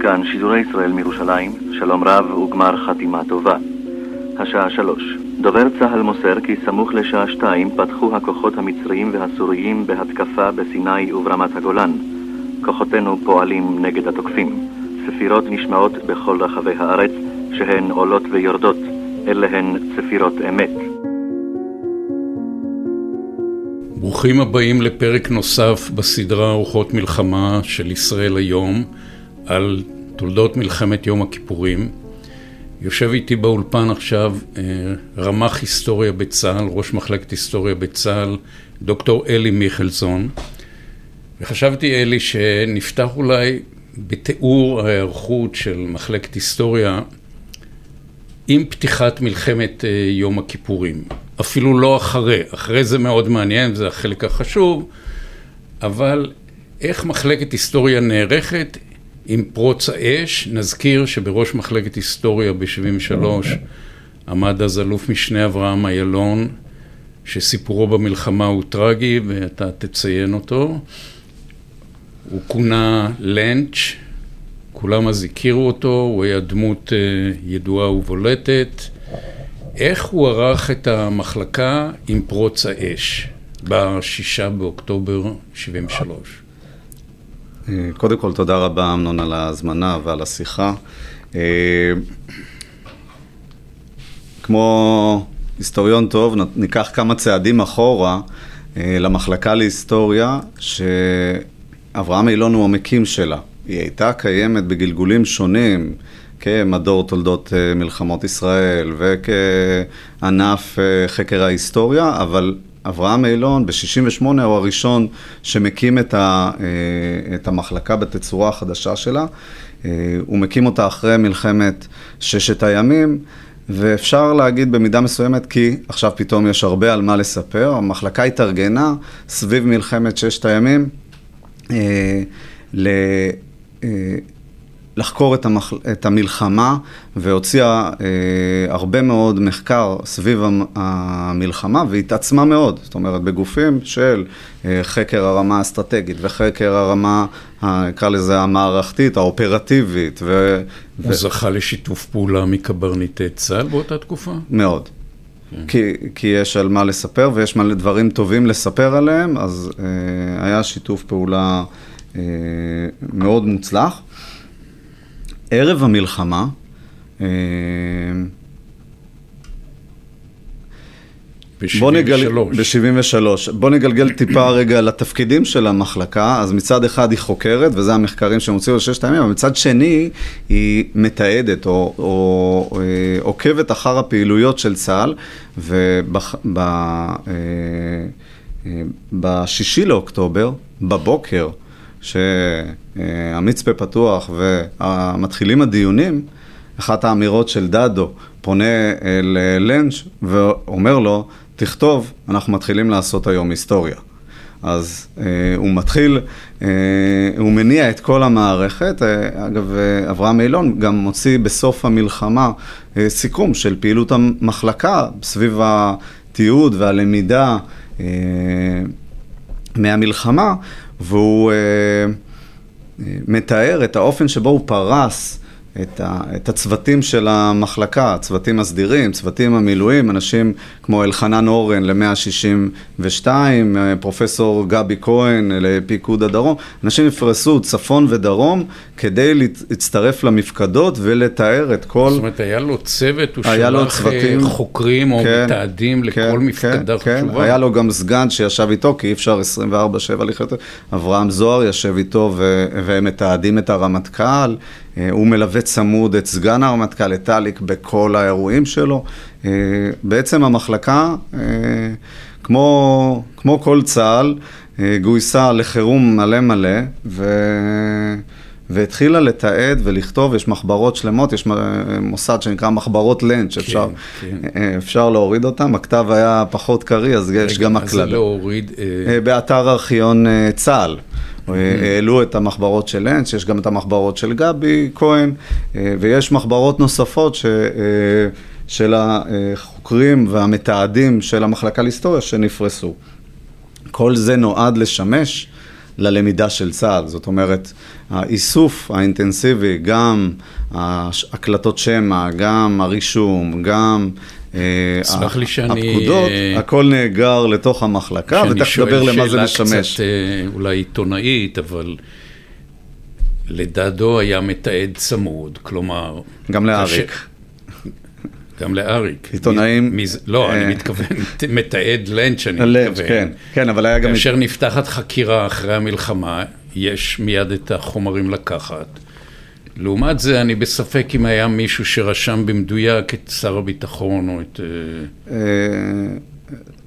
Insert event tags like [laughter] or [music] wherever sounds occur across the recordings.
כאן שידורי ישראל מירושלים, שלום רב וגמר חתימה טובה. השעה שלוש. דובר צה"ל מוסר כי סמוך לשעה שתיים פתחו הכוחות המצריים והסוריים בהתקפה בסיני וברמת הגולן. כוחותינו פועלים נגד התוקפים. צפירות נשמעות בכל רחבי הארץ, שהן עולות ויורדות. אלה הן צפירות אמת. ברוכים הבאים לפרק נוסף בסדרה ארוחות מלחמה של ישראל היום על תולדות מלחמת יום הכיפורים. יושב איתי באולפן עכשיו אה, רמ"ח היסטוריה בצה"ל, ראש מחלקת היסטוריה בצה"ל, דוקטור אלי מיכלסון. וחשבתי, אלי, שנפתח אולי בתיאור ההיערכות של מחלקת היסטוריה עם פתיחת מלחמת אה, יום הכיפורים. אפילו לא אחרי, אחרי זה מאוד מעניין, זה החלק החשוב, אבל איך מחלקת היסטוריה נערכת עם פרוץ האש? נזכיר שבראש מחלקת היסטוריה ב-73 עמד אז אלוף משנה אברהם איילון, שסיפורו במלחמה הוא טרגי ואתה תציין אותו. הוא כונה לנץ', כולם אז הכירו אותו, הוא היה דמות ידועה ובולטת. איך הוא ערך את המחלקה עם פרוץ האש בשישה באוקטובר 73? קודם כל, תודה רבה, אמנון, על ההזמנה ועל השיחה. כמו היסטוריון טוב, ניקח כמה צעדים אחורה למחלקה להיסטוריה, שאברהם אילון הוא המקים שלה. היא הייתה קיימת בגלגולים שונים. כמדור תולדות מלחמות ישראל וכענף חקר ההיסטוריה, אבל אברהם אילון ב-68' הוא הראשון שמקים את, ה, את המחלקה בתצורה החדשה שלה. הוא מקים אותה אחרי מלחמת ששת הימים, ואפשר להגיד במידה מסוימת כי עכשיו פתאום יש הרבה על מה לספר. המחלקה התארגנה סביב מלחמת ששת הימים. ל... לחקור את, המח... את המלחמה והוציאה אה, הרבה מאוד מחקר סביב המלחמה והתעצמה מאוד, זאת אומרת בגופים של אה, חקר הרמה האסטרטגית וחקר הרמה, נקרא לזה המערכתית, האופרטיבית. ו... הוא ו... זכה לשיתוף פעולה מקברניטי צה"ל באותה תקופה? מאוד. כן. כי, כי יש על מה לספר ויש מלא דברים טובים לספר עליהם, אז אה, היה שיתוף פעולה אה, מאוד מוצלח. ערב המלחמה, בוא נגל... ב-73. בוא נגלגל טיפה רגע לתפקידים של המחלקה. אז מצד אחד היא חוקרת, וזה המחקרים שהם הוציאו לששת הימים, אבל מצד שני היא מתעדת או, או, או עוקבת אחר הפעילויות של צה"ל, ובשישי לאוקטובר, בבוקר, שהמצפה פתוח ומתחילים הדיונים, אחת האמירות של דדו פונה ללנץ' ואומר לו, תכתוב, אנחנו מתחילים לעשות היום היסטוריה. אז אה, הוא מתחיל, אה, הוא מניע את כל המערכת. אה, אגב, אה, אברהם אילון גם מוציא בסוף המלחמה אה, סיכום של פעילות המחלקה סביב התיעוד והלמידה אה, מהמלחמה, והוא אה, אה, מתאר את האופן שבו הוא פרס את, ה, את הצוותים של המחלקה, צוותים הסדירים, צוותים המילואים, אנשים כמו אלחנן אורן ל-162, פרופסור גבי כהן לפיקוד הדרום, אנשים נפרסו צפון ודרום כדי להצטרף למפקדות ולתאר את כל... זאת אומרת, היה לו צוות, הוא שלח צוותים, חוקרים או כן, מתעדים לכל כן, מפקדה כן, חשובה. כן, היה לו גם סגן שישב איתו, כי אי אפשר 24-7 לחיות, אברהם זוהר יושב איתו והם מתעדים את הרמטכ"ל. הוא מלווה צמוד את סגן הרמטכ"ל, את טליק, בכל האירועים שלו. בעצם המחלקה, כמו, כמו כל צה"ל, גויסה לחירום מלא מלא, ו... והתחילה לתעד ולכתוב, יש מחברות שלמות, יש מוסד שנקרא מחברות לנץ', כן, אפשר, כן. אפשר להוריד אותם, הכתב היה פחות קריא, אז יש גם הקלטה. אז זה להוריד... באתר ארכיון צה"ל. העלו את המחברות של לנץ, יש גם את המחברות של גבי כהן, ויש מחברות נוספות ש... של החוקרים והמתעדים של המחלקה להיסטוריה שנפרסו. כל זה נועד לשמש ללמידה של צה"ל. זאת אומרת, האיסוף האינטנסיבי, גם הקלטות שמע, גם הרישום, גם אה, סלח לי שאני... הפקודות, הכל נאגר לתוך המחלקה, ותכף נדבר למה זה משמש. שאני שואל שאלה קצת אה, אולי עיתונאית, אבל לדדו היה מתעד צמוד, כלומר... גם לאריק. גם לאריק. עיתונאים... לא, אני מתכוון, מתעד לנץ', אני מתכוון. כן, כן, אבל היה גם... כאשר נפתחת חקירה אחרי המלחמה, יש מיד את החומרים לקחת. לעומת זה, אני בספק אם היה מישהו שרשם במדויק את שר הביטחון או את... אה,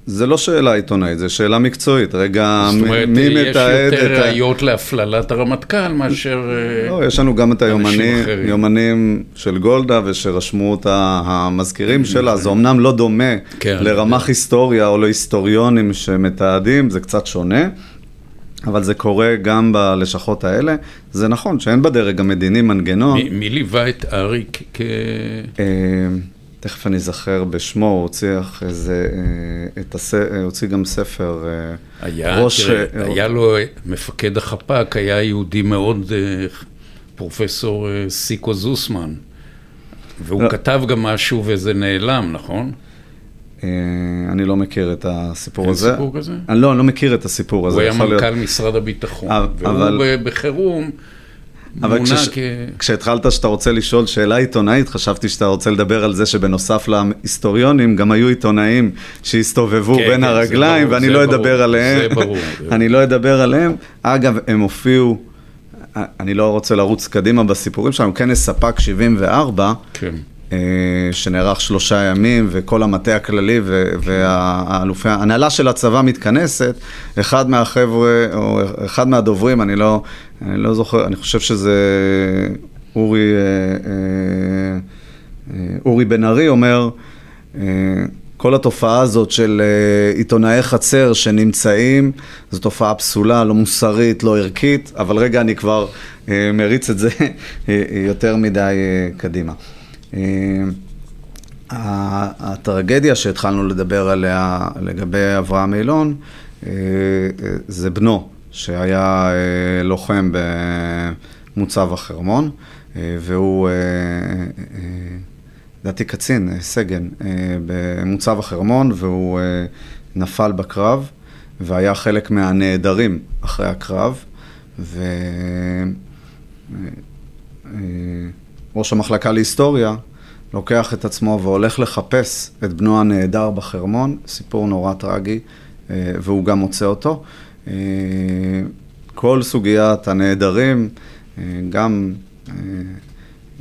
זה לא שאלה עיתונאית, זו שאלה מקצועית. רגע, מי מתעד את ה... זאת אומרת, יש יותר ראיות להפללת הרמטכ"ל מאשר... אה, לא, יש לנו גם את היומנים של גולדה ושרשמו אותה המזכירים שלה. זה אמנם לא דומה כן, לרמ"ח היסטוריה או להיסטוריונים שמתעדים, זה קצת שונה. אבל זה קורה גם בלשכות האלה. זה נכון שאין בדרג המדיני מנגנון. מי, מי ליווה את אריק כ... אה, תכף אני אזכר בשמו, הוא הוציא אחרי זה, אה, את הס... אה, הוציא גם ספר היה, ראש... תראה, היה לו, מפקד החפ"ק היה יהודי מאוד, פרופסור סיקו זוסמן, והוא לא. כתב גם משהו וזה נעלם, נכון? אה, אני לא מכיר את הסיפור הזה. אין סיפור כזה? אני לא, אני לא מכיר את הסיפור הזה. הוא היה מנכ"ל להיות... משרד הביטחון, אבל... והוא בחירום אבל כש... כ... כשהתחלת שאתה רוצה לשאול שאלה עיתונאית, חשבתי שאתה רוצה לדבר על זה שבנוסף להיסטוריונים, גם היו עיתונאים שהסתובבו כן, בין כן, הרגליים, ברור, ואני לא ברור, אדבר עליהם. זה ברור. [laughs] אני לא אדבר עליהם. אגב, הם הופיעו, אני לא רוצה לרוץ קדימה בסיפורים שלנו, כנס ספק 74, כן. אה, שנערך שלושה ימים, וכל המטה הכללי והאלופי, ההנהלה של הצבא מתכנסת, אחד מהחבר'ה, או אחד מהדוברים, אני לא, אני לא זוכר, אני חושב שזה אורי, אה, אה, אורי בן ארי אומר, כל התופעה הזאת של עיתונאי חצר שנמצאים, זו תופעה פסולה, לא מוסרית, לא ערכית, אבל רגע, אני כבר מריץ את זה יותר מדי קדימה. אה, הטרגדיה שהתחלנו לדבר עליה לגבי אברהם אילון אה, זה בנו שהיה אה, לוחם במוצב החרמון והוא לדעתי קצין, סגן, במוצב החרמון והוא נפל בקרב והיה חלק מהנעדרים אחרי הקרב ו... ראש המחלקה להיסטוריה, לוקח את עצמו והולך לחפש את בנו הנעדר בחרמון, סיפור נורא טרגי, אה, והוא גם מוצא אותו. אה, כל סוגיית הנעדרים, אה, גם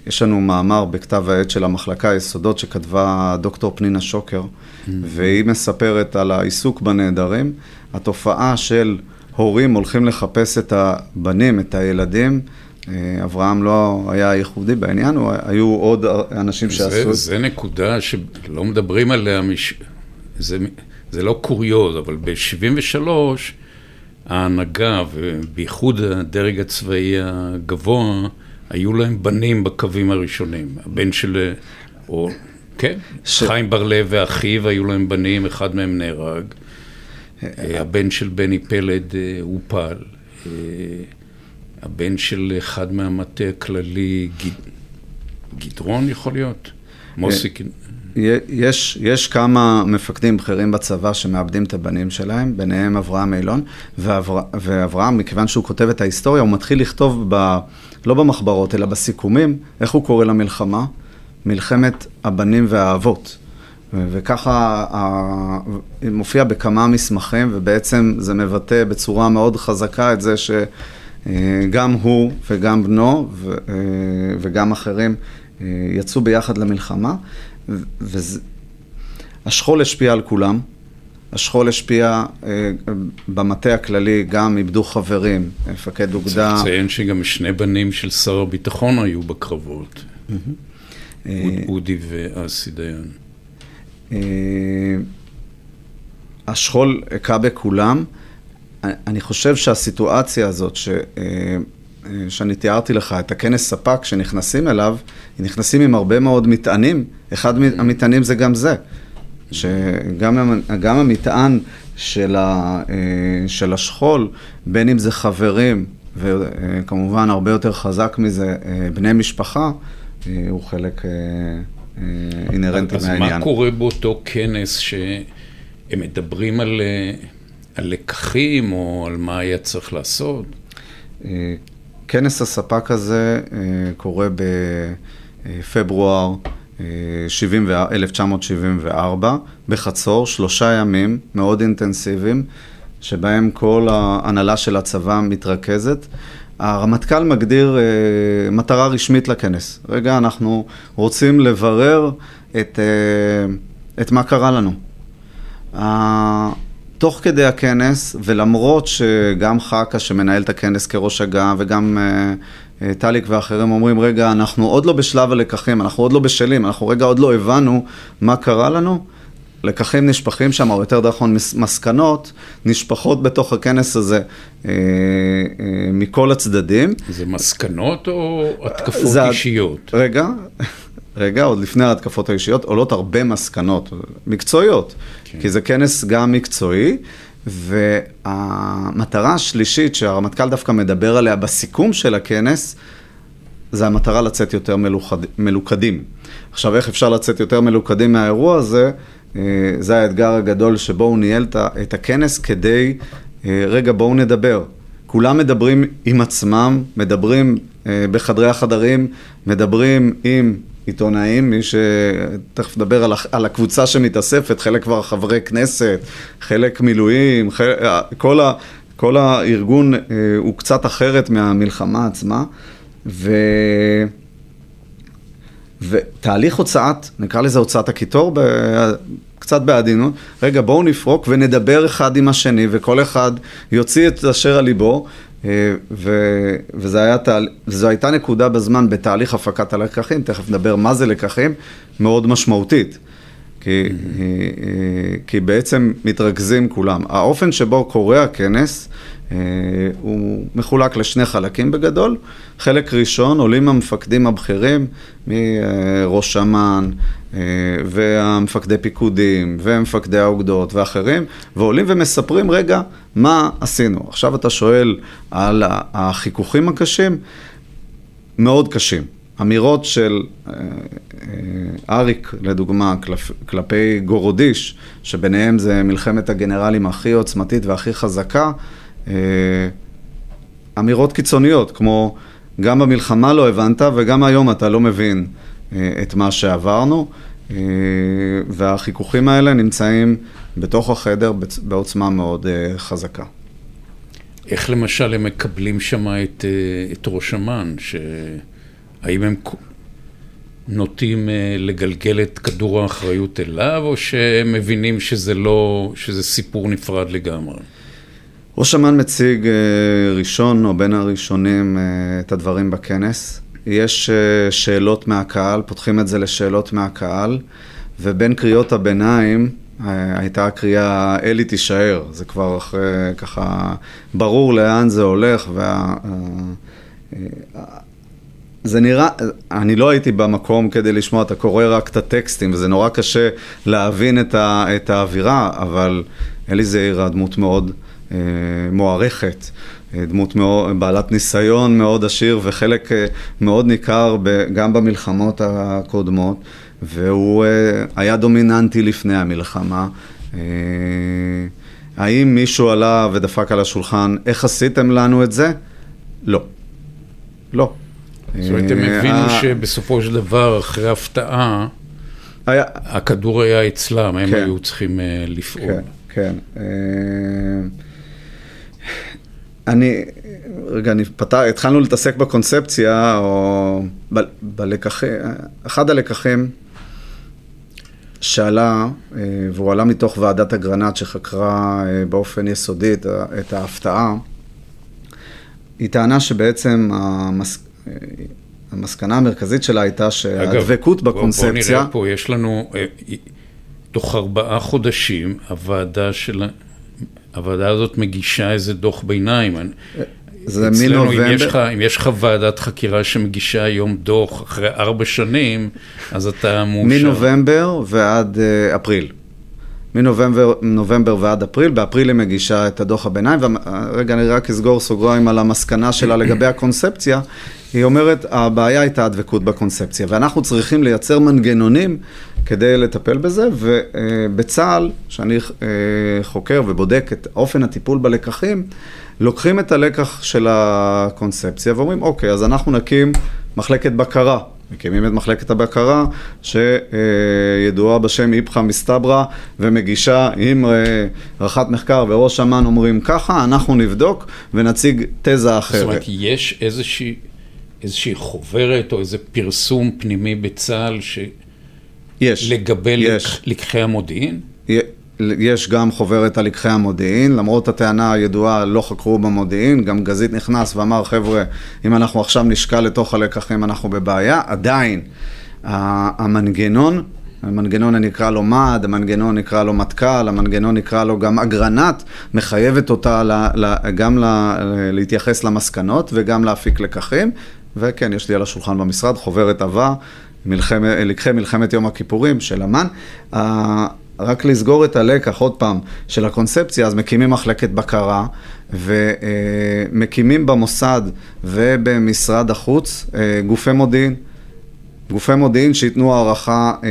יש לנו מאמר בכתב העת של המחלקה היסודות שכתבה דוקטור פנינה שוקר, mm-hmm. והיא מספרת על העיסוק בנעדרים, התופעה של הורים הולכים לחפש את הבנים, את הילדים, אברהם לא היה ייחודי בעניין, היו עוד אנשים שעשו... זה, זה נקודה שלא מדברים עליה, מש... זה, זה לא קוריוז, אבל ב-73' ההנהגה, ובייחוד הדרג הצבאי הגבוה, היו להם בנים בקווים הראשונים. הבן של... או, כן, ש... חיים בר-לב ואחיו היו להם בנים, אחד מהם נהרג. אה, הבן של בני פלד אה, הופל. הבן של אחד מהמטה הכללי, גיד... גדרון יכול להיות? מוסיק... יש, יש כמה מפקדים בכירים בצבא שמאבדים את הבנים שלהם, ביניהם אברהם אילון, ואבר, ואברהם, מכיוון שהוא כותב את ההיסטוריה, הוא מתחיל לכתוב, ב, לא במחברות, אלא בסיכומים, איך הוא קורא למלחמה? מלחמת הבנים והאבות. וככה מופיע בכמה מסמכים, ובעצם זה מבטא בצורה מאוד חזקה את זה ש... אה, גם הוא וגם בנו אה, וגם אחרים אה, יצאו ביחד למלחמה, והשכול השפיע על כולם. השכול השפיע במטה הכללי, גם איבדו חברים, מפקד אוגדה. צריך לציין שגם שני בנים של שר הביטחון היו בקרבות, אודי ואסי דיין. השכול הכה בכולם. אני חושב שהסיטואציה הזאת, ש, אה, אה, שאני תיארתי לך, את הכנס ספק שנכנסים אליו, נכנסים עם הרבה מאוד מטענים, אחד המטענים זה גם זה. שגם גם המטען של, ה, של השכול, בין אם זה חברים, וכמובן הרבה יותר חזק מזה, בני משפחה, הוא חלק אינהרנטי מהעניין. אז מה קורה באותו כנס שהם מדברים על לקחים או על מה היה צריך לעשות? כנס הספק הזה קורה בפברואר 1974, בחצור, שלושה ימים מאוד אינטנסיביים, שבהם כל ההנהלה של הצבא מתרכזת. הרמטכ"ל מגדיר אה, מטרה רשמית לכנס. רגע, אנחנו רוצים לברר את, אה, את מה קרה לנו. תוך כדי הכנס, ולמרות שגם חכ"א שמנהל את הכנס כראש אג"ם, וגם אה, אה, טליק ואחרים אומרים, רגע, אנחנו עוד לא בשלב הלקחים, אנחנו עוד לא בשלים, אנחנו רגע עוד לא הבנו מה קרה לנו. לקחים נשפכים שם, או יותר נכון מסקנות, נשפכות בתוך הכנס הזה אה, אה, מכל הצדדים. זה מסקנות או התקפות זה, אישיות? רגע, רגע, עוד לפני ההתקפות האישיות, עולות הרבה מסקנות מקצועיות, כן. כי זה כנס גם מקצועי. והמטרה השלישית שהרמטכ"ל דווקא מדבר עליה בסיכום של הכנס, זה המטרה לצאת יותר מלוכד, מלוכדים. עכשיו, איך אפשר לצאת יותר מלוכדים מהאירוע הזה? אה, זה האתגר הגדול שבו הוא ניהל את הכנס כדי, אה, רגע, בואו נדבר. כולם מדברים עם עצמם, מדברים אה, בחדרי החדרים, מדברים עם עיתונאים, מי שתכף נדבר על, על הקבוצה שמתאספת, חלק כבר חברי כנסת, חלק מילואים, חלק, כל, ה, כל הארגון אה, הוא קצת אחרת מהמלחמה עצמה, ו... ותהליך הוצאת, נקרא לזה הוצאת הקיטור, ב... קצת בעדינות, רגע בואו נפרוק ונדבר אחד עם השני וכל אחד יוציא את אשר על ליבו אה, וזו הייתה נקודה בזמן בתהליך הפקת הלקחים, תכף נדבר מה זה לקחים, מאוד משמעותית. כי, mm-hmm. כי בעצם מתרכזים כולם. האופן שבו קורה הכנס הוא מחולק לשני חלקים בגדול. חלק ראשון, עולים המפקדים הבכירים מראש אמ"ן והמפקדי פיקודים ומפקדי האוגדות ואחרים, ועולים ומספרים, רגע, מה עשינו. עכשיו אתה שואל על החיכוכים הקשים, מאוד קשים. אמירות של אה, אה, אריק, לדוגמה, כלפי גורודיש, שביניהם זה מלחמת הגנרלים הכי עוצמתית והכי חזקה, אה, אמירות קיצוניות, כמו גם במלחמה לא הבנת וגם היום אתה לא מבין את מה שעברנו, והחיכוכים האלה נמצאים בתוך החדר בעוצמה מאוד חזקה. איך למשל הם מקבלים שם את, את ראש אמ"ן, ש... האם הם נוטים אה, לגלגל את כדור האחריות אליו, או שהם מבינים שזה לא, שזה סיפור נפרד לגמרי? ראש אמ"ן מציג אה, ראשון או בין הראשונים אה, את הדברים בכנס. יש שאלות מהקהל, פותחים את זה לשאלות מהקהל, ובין קריאות הביניים הייתה הקריאה אלי תישאר, זה כבר אחרי, ככה ברור לאן זה הולך, וה... זה נראה, אני לא הייתי במקום כדי לשמוע, אתה קורא רק את הטקסטים, וזה נורא קשה להבין את, ה, את האווירה, אבל אלי זעיר הדמות מאוד אה, מוערכת, אה, דמות מאוד, בעלת ניסיון מאוד עשיר וחלק אה, מאוד ניכר ב, גם במלחמות הקודמות, והוא אה, היה דומיננטי לפני המלחמה. אה, האם מישהו עלה ודפק על השולחן, איך עשיתם לנו את זה? לא. לא. זאת אומרת, הם אה, הבינו שבסופו של דבר, אחרי הפתעה, הכדור היה אצלם, הם כן. היו צריכים אה, לפעול. כן, כן. אה, אני, רגע, אני פתח, התחלנו להתעסק בקונספציה, או בלקחים, אחד הלקחים שעלה, והוא עלה מתוך ועדת אגרנט שחקרה באופן יסודי את ההפתעה, היא טענה שבעצם המס... המסקנה המרכזית שלה הייתה שהדבקות בקונספציה... בוא נראה פה, יש לנו, אה, תוך ארבעה חודשים, הוועדה של... הוועדה הזאת מגישה איזה דוח ביניים. זה מנובמבר. אם אם יש לך ועדת חקירה שמגישה היום דוח אחרי ארבע שנים, אז אתה מאושר. מנובמבר ועד uh, אפריל. מנובמבר ועד אפריל, באפריל היא מגישה את הדוח הביניים, ורגע אני רק אסגור סוגריים על המסקנה שלה לגבי הקונספציה, היא אומרת, הבעיה הייתה הדבקות בקונספציה, ואנחנו צריכים לייצר מנגנונים כדי לטפל בזה, ובצה"ל, שאני אה, חוקר ובודק את אופן הטיפול בלקחים, לוקחים את הלקח של הקונספציה ואומרים, אוקיי, אז אנחנו נקים מחלקת בקרה. מקימים את מחלקת הבקרה שידועה בשם איפכא מסתברא ומגישה עם אה, רח"ט מחקר וראש אמ"ן אומרים ככה, אנחנו נבדוק ונציג תזה אחרת. זאת אומרת, יש איזושהי, איזושהי חוברת או איזה פרסום פנימי בצה"ל ש... יש. לגבי יש. לקחי המודיעין? יש גם חוברת על לקחי המודיעין, למרות הטענה הידועה, לא חקרו במודיעין, גם גזית נכנס ואמר, חבר'ה, אם אנחנו עכשיו נשקע לתוך הלקחים, אנחנו בבעיה. עדיין, המנגנון, המנגנון נקרא לו מד, המנגנון נקרא לו מטכ"ל, המנגנון נקרא לו גם אגרנט, מחייבת אותה גם להתייחס למסקנות וגם להפיק לקחים. וכן, יש לי על השולחן במשרד חוברת עבה, לקחי מלחמת יום הכיפורים של אמ"ן. רק לסגור את הלקח, עוד פעם, של הקונספציה, אז מקימים מחלקת בקרה ומקימים במוסד ובמשרד החוץ אה, גופי מודיעין. גופי מודיעין שייתנו הערכה אה,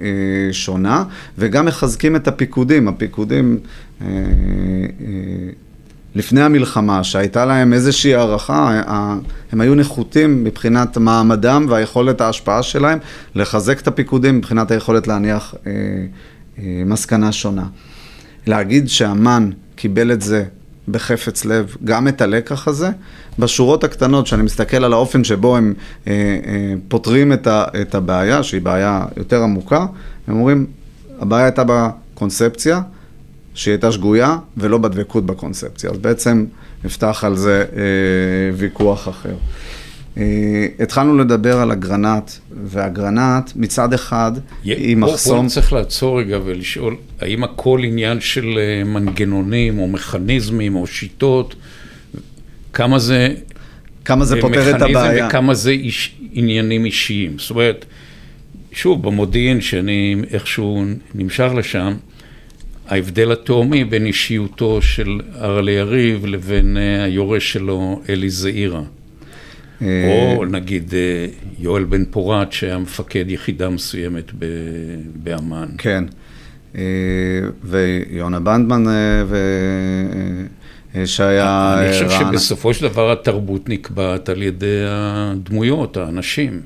אה, שונה, וגם מחזקים את הפיקודים. הפיקודים אה, אה, לפני המלחמה, שהייתה להם איזושהי הערכה, הם היו נחותים מבחינת מעמדם והיכולת ההשפעה שלהם, לחזק את הפיקודים מבחינת היכולת להניח אה, אה, מסקנה שונה. להגיד שאמן קיבל את זה בחפץ לב, גם את הלקח הזה, בשורות הקטנות, שאני מסתכל על האופן שבו הם אה, אה, פותרים את, ה, את הבעיה, שהיא בעיה יותר עמוקה, הם אומרים, הבעיה הייתה בקונספציה, שהיא הייתה שגויה, ולא בדבקות בקונספציה. אז בעצם נפתח על זה אה, ויכוח אחר. אה, התחלנו לדבר על אגרנט, ואגרנט מצד אחד היא מחסום... פה צריך לעצור רגע ולשאול, האם הכל עניין של אה, מנגנונים או מכניזמים או שיטות, כמה זה... כמה זה פותר את הבעיה. וכמה זה איש, עניינים אישיים. זאת אומרת, שוב, במודיעין, שאני איכשהו נמשך לשם, ההבדל התהומי בין אישיותו של ארלה יריב לבין אה, היורש שלו, אלי זעירה. אה, או נגיד אה, יואל בן פורת, שהיה מפקד יחידה מסוימת באמ"ן. כן, ויונה בנדמן, ו... שהיה... אני חושב שבסופו של דבר התרבות נקבעת על ידי הדמויות, האנשים.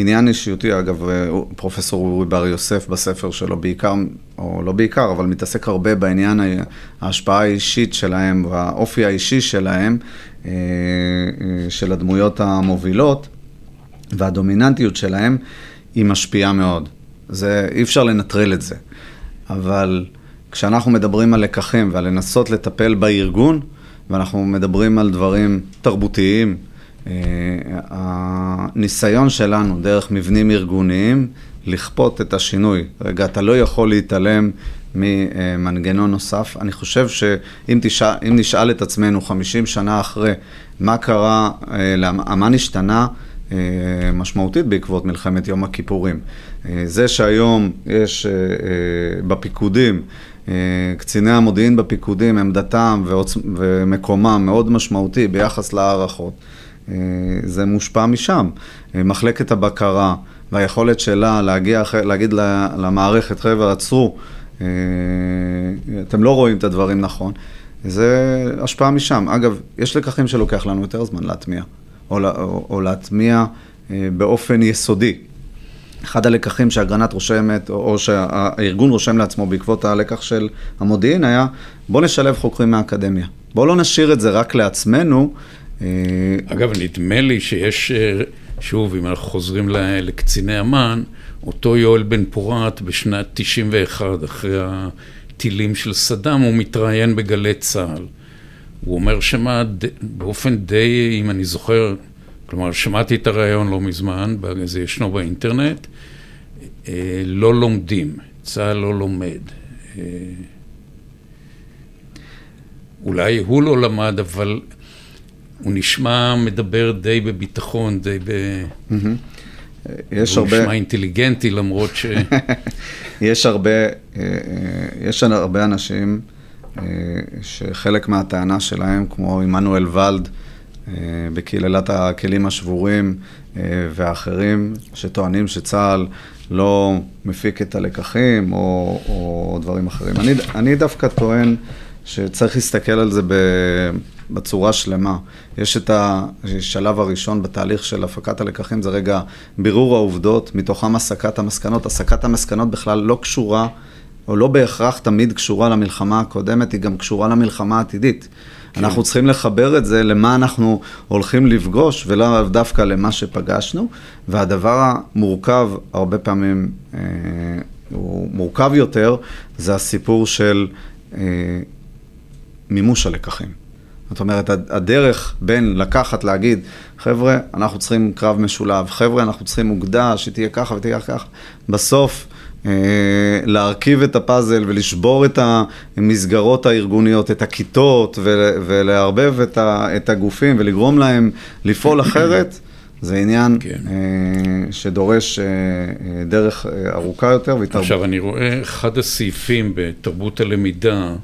עניין אישיותי, אגב, פרופסור אורי בר יוסף בספר שלו בעיקר, או לא בעיקר, אבל מתעסק הרבה בעניין ההשפעה האישית שלהם והאופי האישי שלהם, אה, אה, של הדמויות המובילות והדומיננטיות שלהם, היא משפיעה מאוד. זה, אי אפשר לנטרל את זה. אבל כשאנחנו מדברים על לקחים ועל לנסות לטפל בארגון, ואנחנו מדברים על דברים תרבותיים, אה, הניסיון שלנו דרך מבנים ארגוניים לכפות את השינוי. רגע, אתה לא יכול להתעלם ממנגנון נוסף. אני חושב שאם תשאל, נשאל את עצמנו 50 שנה אחרי מה קרה, אה, מה נשתנה אה, משמעותית בעקבות מלחמת יום הכיפורים. זה שהיום יש בפיקודים, קציני המודיעין בפיקודים, עמדתם ומקומם מאוד משמעותי ביחס להערכות. אה, זה מושפע משם. אה, מחלקת הבקרה והיכולת שלה להגיע, להגיד למערכת, חבר'ה, עצרו, אה, אתם לא רואים את הדברים נכון. זה השפעה משם. אגב, יש לקחים שלוקח לנו יותר זמן להטמיע, או, או, או להטמיע באופן יסודי. אחד הלקחים שאגרנט רושמת, או, שהארגון רושם לעצמו בעקבות הלקח של המודיעין היה, בוא נשלב חוקרים מהאקדמיה. בוא לא נשאיר את זה רק לעצמנו, אגב, נדמה לי שיש, אה, שוב, אם אנחנו חוזרים לקציני אמ"ן, אותו יואל בן פורת בשנת 91, אחרי הטילים של סדאם, הוא מתראיין בגלי צה"ל. הוא אומר שמה, באופן די, אם אני זוכר, כלומר, שמעתי את הריאיון לא מזמן, זה ישנו באינטרנט, אה, לא לומדים, צה"ל לא לומד. אולי הוא לא למד, אבל הוא נשמע מדבר די בביטחון, די ב... יש הוא הרבה... נשמע אינטליגנטי למרות ש... [laughs] יש הרבה, אה, אה, יש הרבה אנשים אה, שחלק מהטענה שלהם, כמו עמנואל ולד, בקהילת הכלים השבורים ואחרים, שטוענים שצה"ל לא מפיק את הלקחים או, או דברים אחרים. אני, אני דווקא טוען שצריך להסתכל על זה בצורה שלמה. יש את השלב הראשון בתהליך של הפקת הלקחים, זה רגע בירור העובדות, מתוכם הסקת המסקנות. הסקת המסקנות בכלל לא קשורה, או לא בהכרח תמיד קשורה למלחמה הקודמת, היא גם קשורה למלחמה העתידית. כן. אנחנו צריכים לחבר את זה למה אנחנו הולכים לפגוש, ולא דווקא למה שפגשנו. והדבר המורכב, הרבה פעמים אה, הוא מורכב יותר, זה הסיפור של אה, מימוש הלקחים. זאת אומרת, הדרך בין לקחת, להגיד, חבר'ה, אנחנו צריכים קרב משולב, חבר'ה, אנחנו צריכים אוגדה שתהיה ככה ותהיה ככה, בסוף אה, להרכיב את הפאזל ולשבור את המסגרות הארגוניות, את הכיתות ולערבב את, את הגופים ולגרום להם לפעול [coughs] אחרת. זה עניין כן. אה, שדורש אה, דרך ארוכה יותר. והתרב... עכשיו, אני רואה אחד הסעיפים בתרבות הלמידה,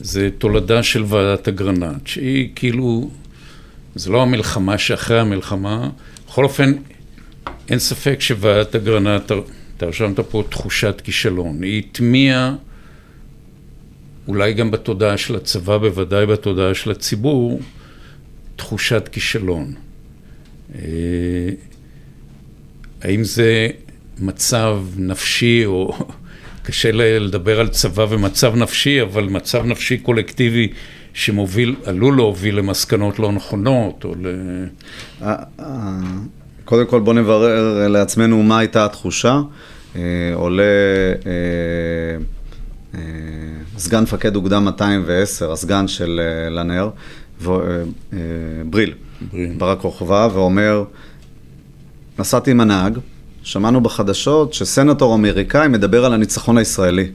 זה תולדה של ועדת אגרנט, שהיא כאילו, זה לא המלחמה שאחרי המלחמה, בכל אופן, אין ספק שוועדת אגרנט, אתה רשמת פה תחושת כישלון, היא הטמיעה, אולי גם בתודעה של הצבא, בוודאי בתודעה של הציבור, תחושת כישלון. אה, האם זה מצב נפשי או קשה לדבר על צבא ומצב נפשי, אבל מצב נפשי קולקטיבי שמוביל, עלול להוביל למסקנות לא נכונות, או ל... אה, אה, קודם כל בוא נברר לעצמנו מה הייתה התחושה. אה, עולה סגן מפקד אוגדה 210, הסגן של לנר, בריל, ברק רוחבה, ואומר, נסעתי עם הנהג, שמענו בחדשות שסנטור אמריקאי מדבר על הניצחון הישראלי.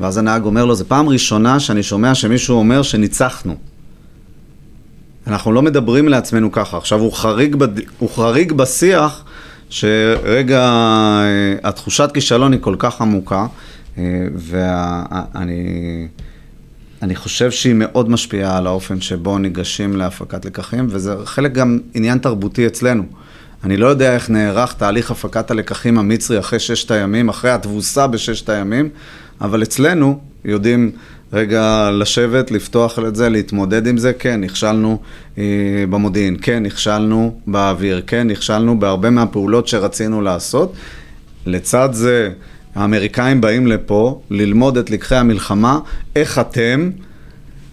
ואז הנהג אומר לו, זו פעם ראשונה שאני שומע שמישהו אומר שניצחנו. אנחנו לא מדברים לעצמנו ככה. עכשיו, הוא חריג, בד... הוא חריג בשיח שרגע, אה, התחושת כישלון היא כל כך עמוקה, אה, ואני אני חושב שהיא מאוד משפיעה על האופן שבו ניגשים להפקת לקחים, וזה חלק גם עניין תרבותי אצלנו. אני לא יודע איך נערך תהליך הפקת הלקחים המצרי אחרי ששת הימים, אחרי התבוסה בששת הימים, אבל אצלנו יודעים רגע לשבת, לפתוח את זה, להתמודד עם זה. כן, נכשלנו אה, במודיעין, כן, נכשלנו באוויר, כן, נכשלנו בהרבה מהפעולות שרצינו לעשות. לצד זה, האמריקאים באים לפה ללמוד את לקחי המלחמה, איך אתם...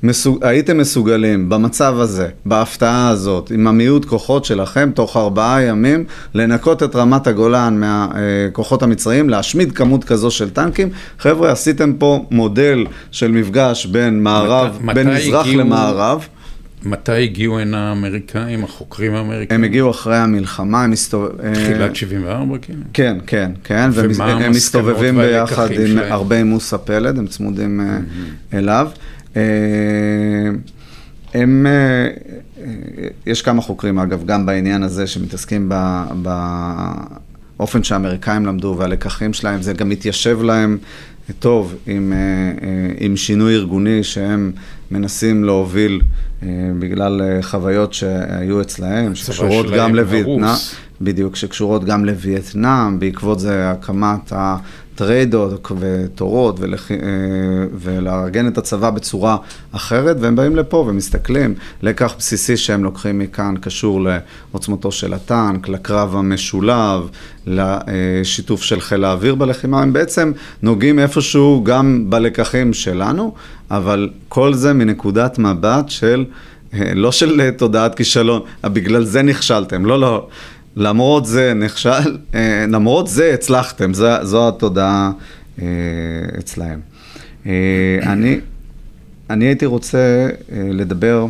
מסוג... הייתם מסוגלים במצב הזה, בהפתעה הזאת, עם המיעוט כוחות שלכם, תוך ארבעה ימים, לנקות את רמת הגולן מהכוחות המצריים, להשמיד כמות כזו של טנקים. חבר'ה, עשיתם פה מודל של מפגש בין מערב, מת... בין מזרח הגיעו... למערב. מתי הגיעו הנה האמריקאים, החוקרים האמריקאים? הם הגיעו אחרי המלחמה, הם מסתובבים... תחילת 74, כן? כן, כן, כן. ומה המסקנות הם מסתובבים ביחד עם הרבה מוסא פלד, הם צמודים mm-hmm. אליו. אה, הם, אה, אה, יש כמה חוקרים אגב, גם בעניין הזה שמתעסקים באופן שהאמריקאים למדו והלקחים שלהם, זה גם מתיישב להם טוב עם, עם שינוי ארגוני שהם מנסים להוביל בגלל חוויות שהיו אצלהם, שקשורות גם לווייטנאם, בדיוק, שקשורות גם לווייטנאם, בעקבות זה הקמת טריידות ותורות ולח... אה, ולארגן את הצבא בצורה אחרת, והם באים לפה ומסתכלים. לקח בסיסי שהם לוקחים מכאן קשור לעוצמתו של הטנק, לקרב המשולב, לשיתוף של חיל האוויר בלחימה, הם בעצם נוגעים איפשהו גם בלקחים שלנו, אבל כל זה מנקודת מבט של, אה, לא של תודעת כישלון, בגלל זה נכשלתם, לא, לא. למרות זה נכשל, אה, למרות זה הצלחתם, זו, זו התודעה אה, אצלהם. אה, אני, אני הייתי רוצה לדבר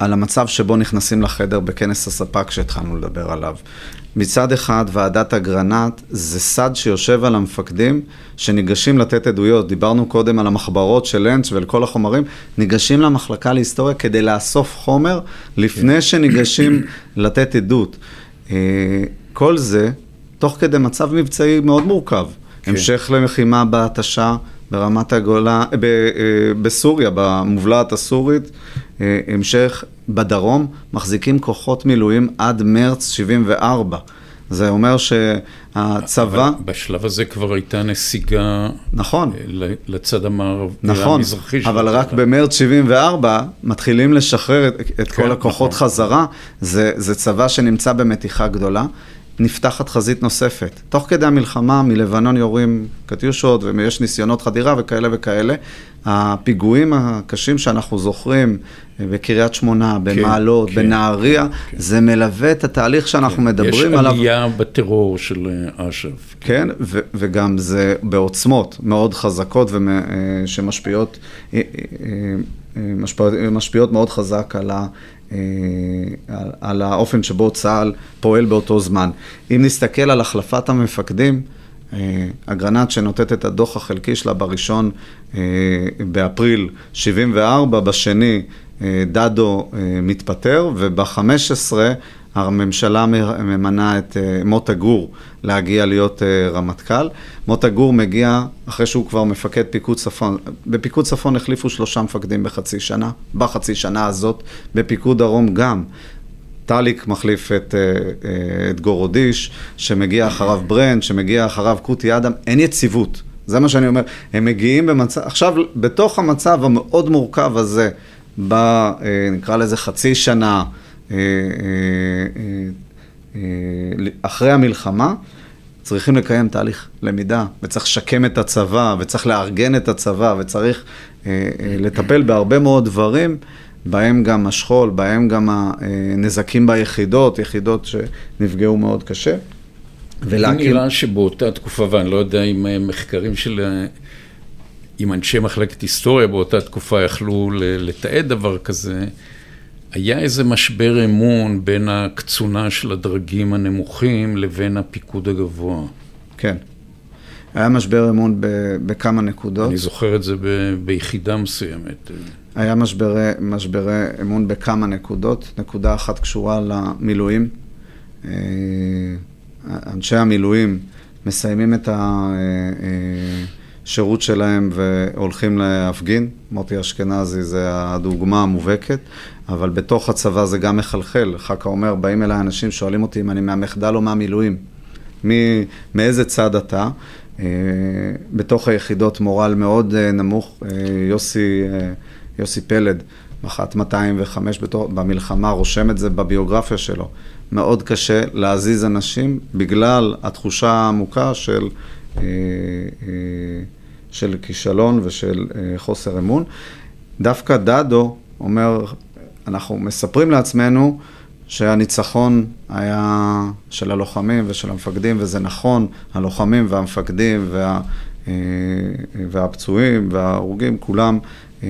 על המצב שבו נכנסים לחדר בכנס הספק שהתחלנו לדבר עליו. מצד אחד, ועדת אגרנט זה סד שיושב על המפקדים שניגשים לתת עדויות. דיברנו קודם על המחברות של לנץ' ועל כל החומרים. ניגשים למחלקה להיסטוריה כדי לאסוף חומר לפני שניגשים לתת עדות. כל זה תוך כדי מצב מבצעי מאוד מורכב. כן. המשך ללחימה בהתשה ברמת הגולה, ב, בסוריה, במובלעת הסורית, המשך בדרום, מחזיקים כוחות מילואים עד מרץ 74. זה אומר שהצבא... בשלב הזה כבר הייתה נסיגה... נכון. לצד המערב... נכון, המזרחי אבל רק במרץ 74 מתחילים לשחרר את, את כן, כל הכוחות נכון. חזרה. זה, זה צבא שנמצא במתיחה גדולה. נפתחת חזית נוספת. תוך כדי המלחמה מלבנון יורים קטיושות ויש ניסיונות חדירה וכאלה וכאלה. הפיגועים הקשים שאנחנו זוכרים אה, בקריית שמונה, כן, במעלות, כן, בנהריה, כן. זה מלווה את התהליך שאנחנו כן, מדברים יש עליו. יש עלייה בטרור של אה, אש"ף. כן, ו- וגם זה בעוצמות מאוד חזקות ושמשפיעות אה, משפיעות, משפיעות מאוד חזק על, ה, על, על האופן שבו צה"ל פועל באותו זמן. אם נסתכל על החלפת המפקדים, אגרנט שנותנת את הדוח החלקי שלה בראשון אה, באפריל 74, בשני אה, דדו אה, מתפטר, וב-15 הממשלה ממנה את מוטה גור להגיע להיות רמטכ"ל. מוטה גור מגיע אחרי שהוא כבר מפקד פיקוד צפון. בפיקוד צפון החליפו שלושה מפקדים בחצי שנה, בחצי שנה הזאת, בפיקוד דרום גם. טאליק מחליף את, אה, אה, את גורודיש, שמגיע אחריו ברנד, שמגיע אחריו קוטי אדם, אין יציבות. זה מה שאני אומר. הם מגיעים במצב, עכשיו, בתוך המצב המאוד מורכב הזה, ב, אה, נקרא לזה חצי שנה אחרי המלחמה, צריכים לקיים תהליך למידה, וצריך לשקם את הצבא, וצריך לארגן את הצבא, וצריך לטפל בהרבה מאוד דברים. בהם גם השכול, בהם גם הנזקים ביחידות, יחידות שנפגעו מאוד קשה. ולהקים... נראה שבאותה תקופה, ואני לא יודע אם אה, מחקרים של... אה, אם אנשי מחלקת היסטוריה באותה תקופה יכלו לתעד דבר כזה, היה איזה משבר אמון בין הקצונה של הדרגים הנמוכים לבין הפיקוד הגבוה. כן. היה משבר אמון בכמה נקודות. אני זוכר את זה ב, ביחידה מסוימת. היה משברי, משברי אמון בכמה נקודות. נקודה אחת קשורה למילואים. אה, אנשי המילואים מסיימים את השירות שלהם והולכים להפגין. מוטי אשכנזי זה הדוגמה המובהקת, אבל בתוך הצבא זה גם מחלחל. חכה אומר, באים אליי אנשים, שואלים אותי אם אני מהמחדל או מהמילואים. מאיזה צד אתה? אה, בתוך היחידות מורל מאוד אה, נמוך. יוסי... יוסי פלד, מח"ט 205 בתור, במלחמה, רושם את זה בביוגרפיה שלו. מאוד קשה להזיז אנשים בגלל התחושה העמוקה של, אה, אה, של כישלון ושל אה, חוסר אמון. דווקא דדו אומר, אנחנו מספרים לעצמנו שהניצחון היה של הלוחמים ושל המפקדים, וזה נכון, הלוחמים והמפקדים וה, והפצועים וההרוגים, כולם אה,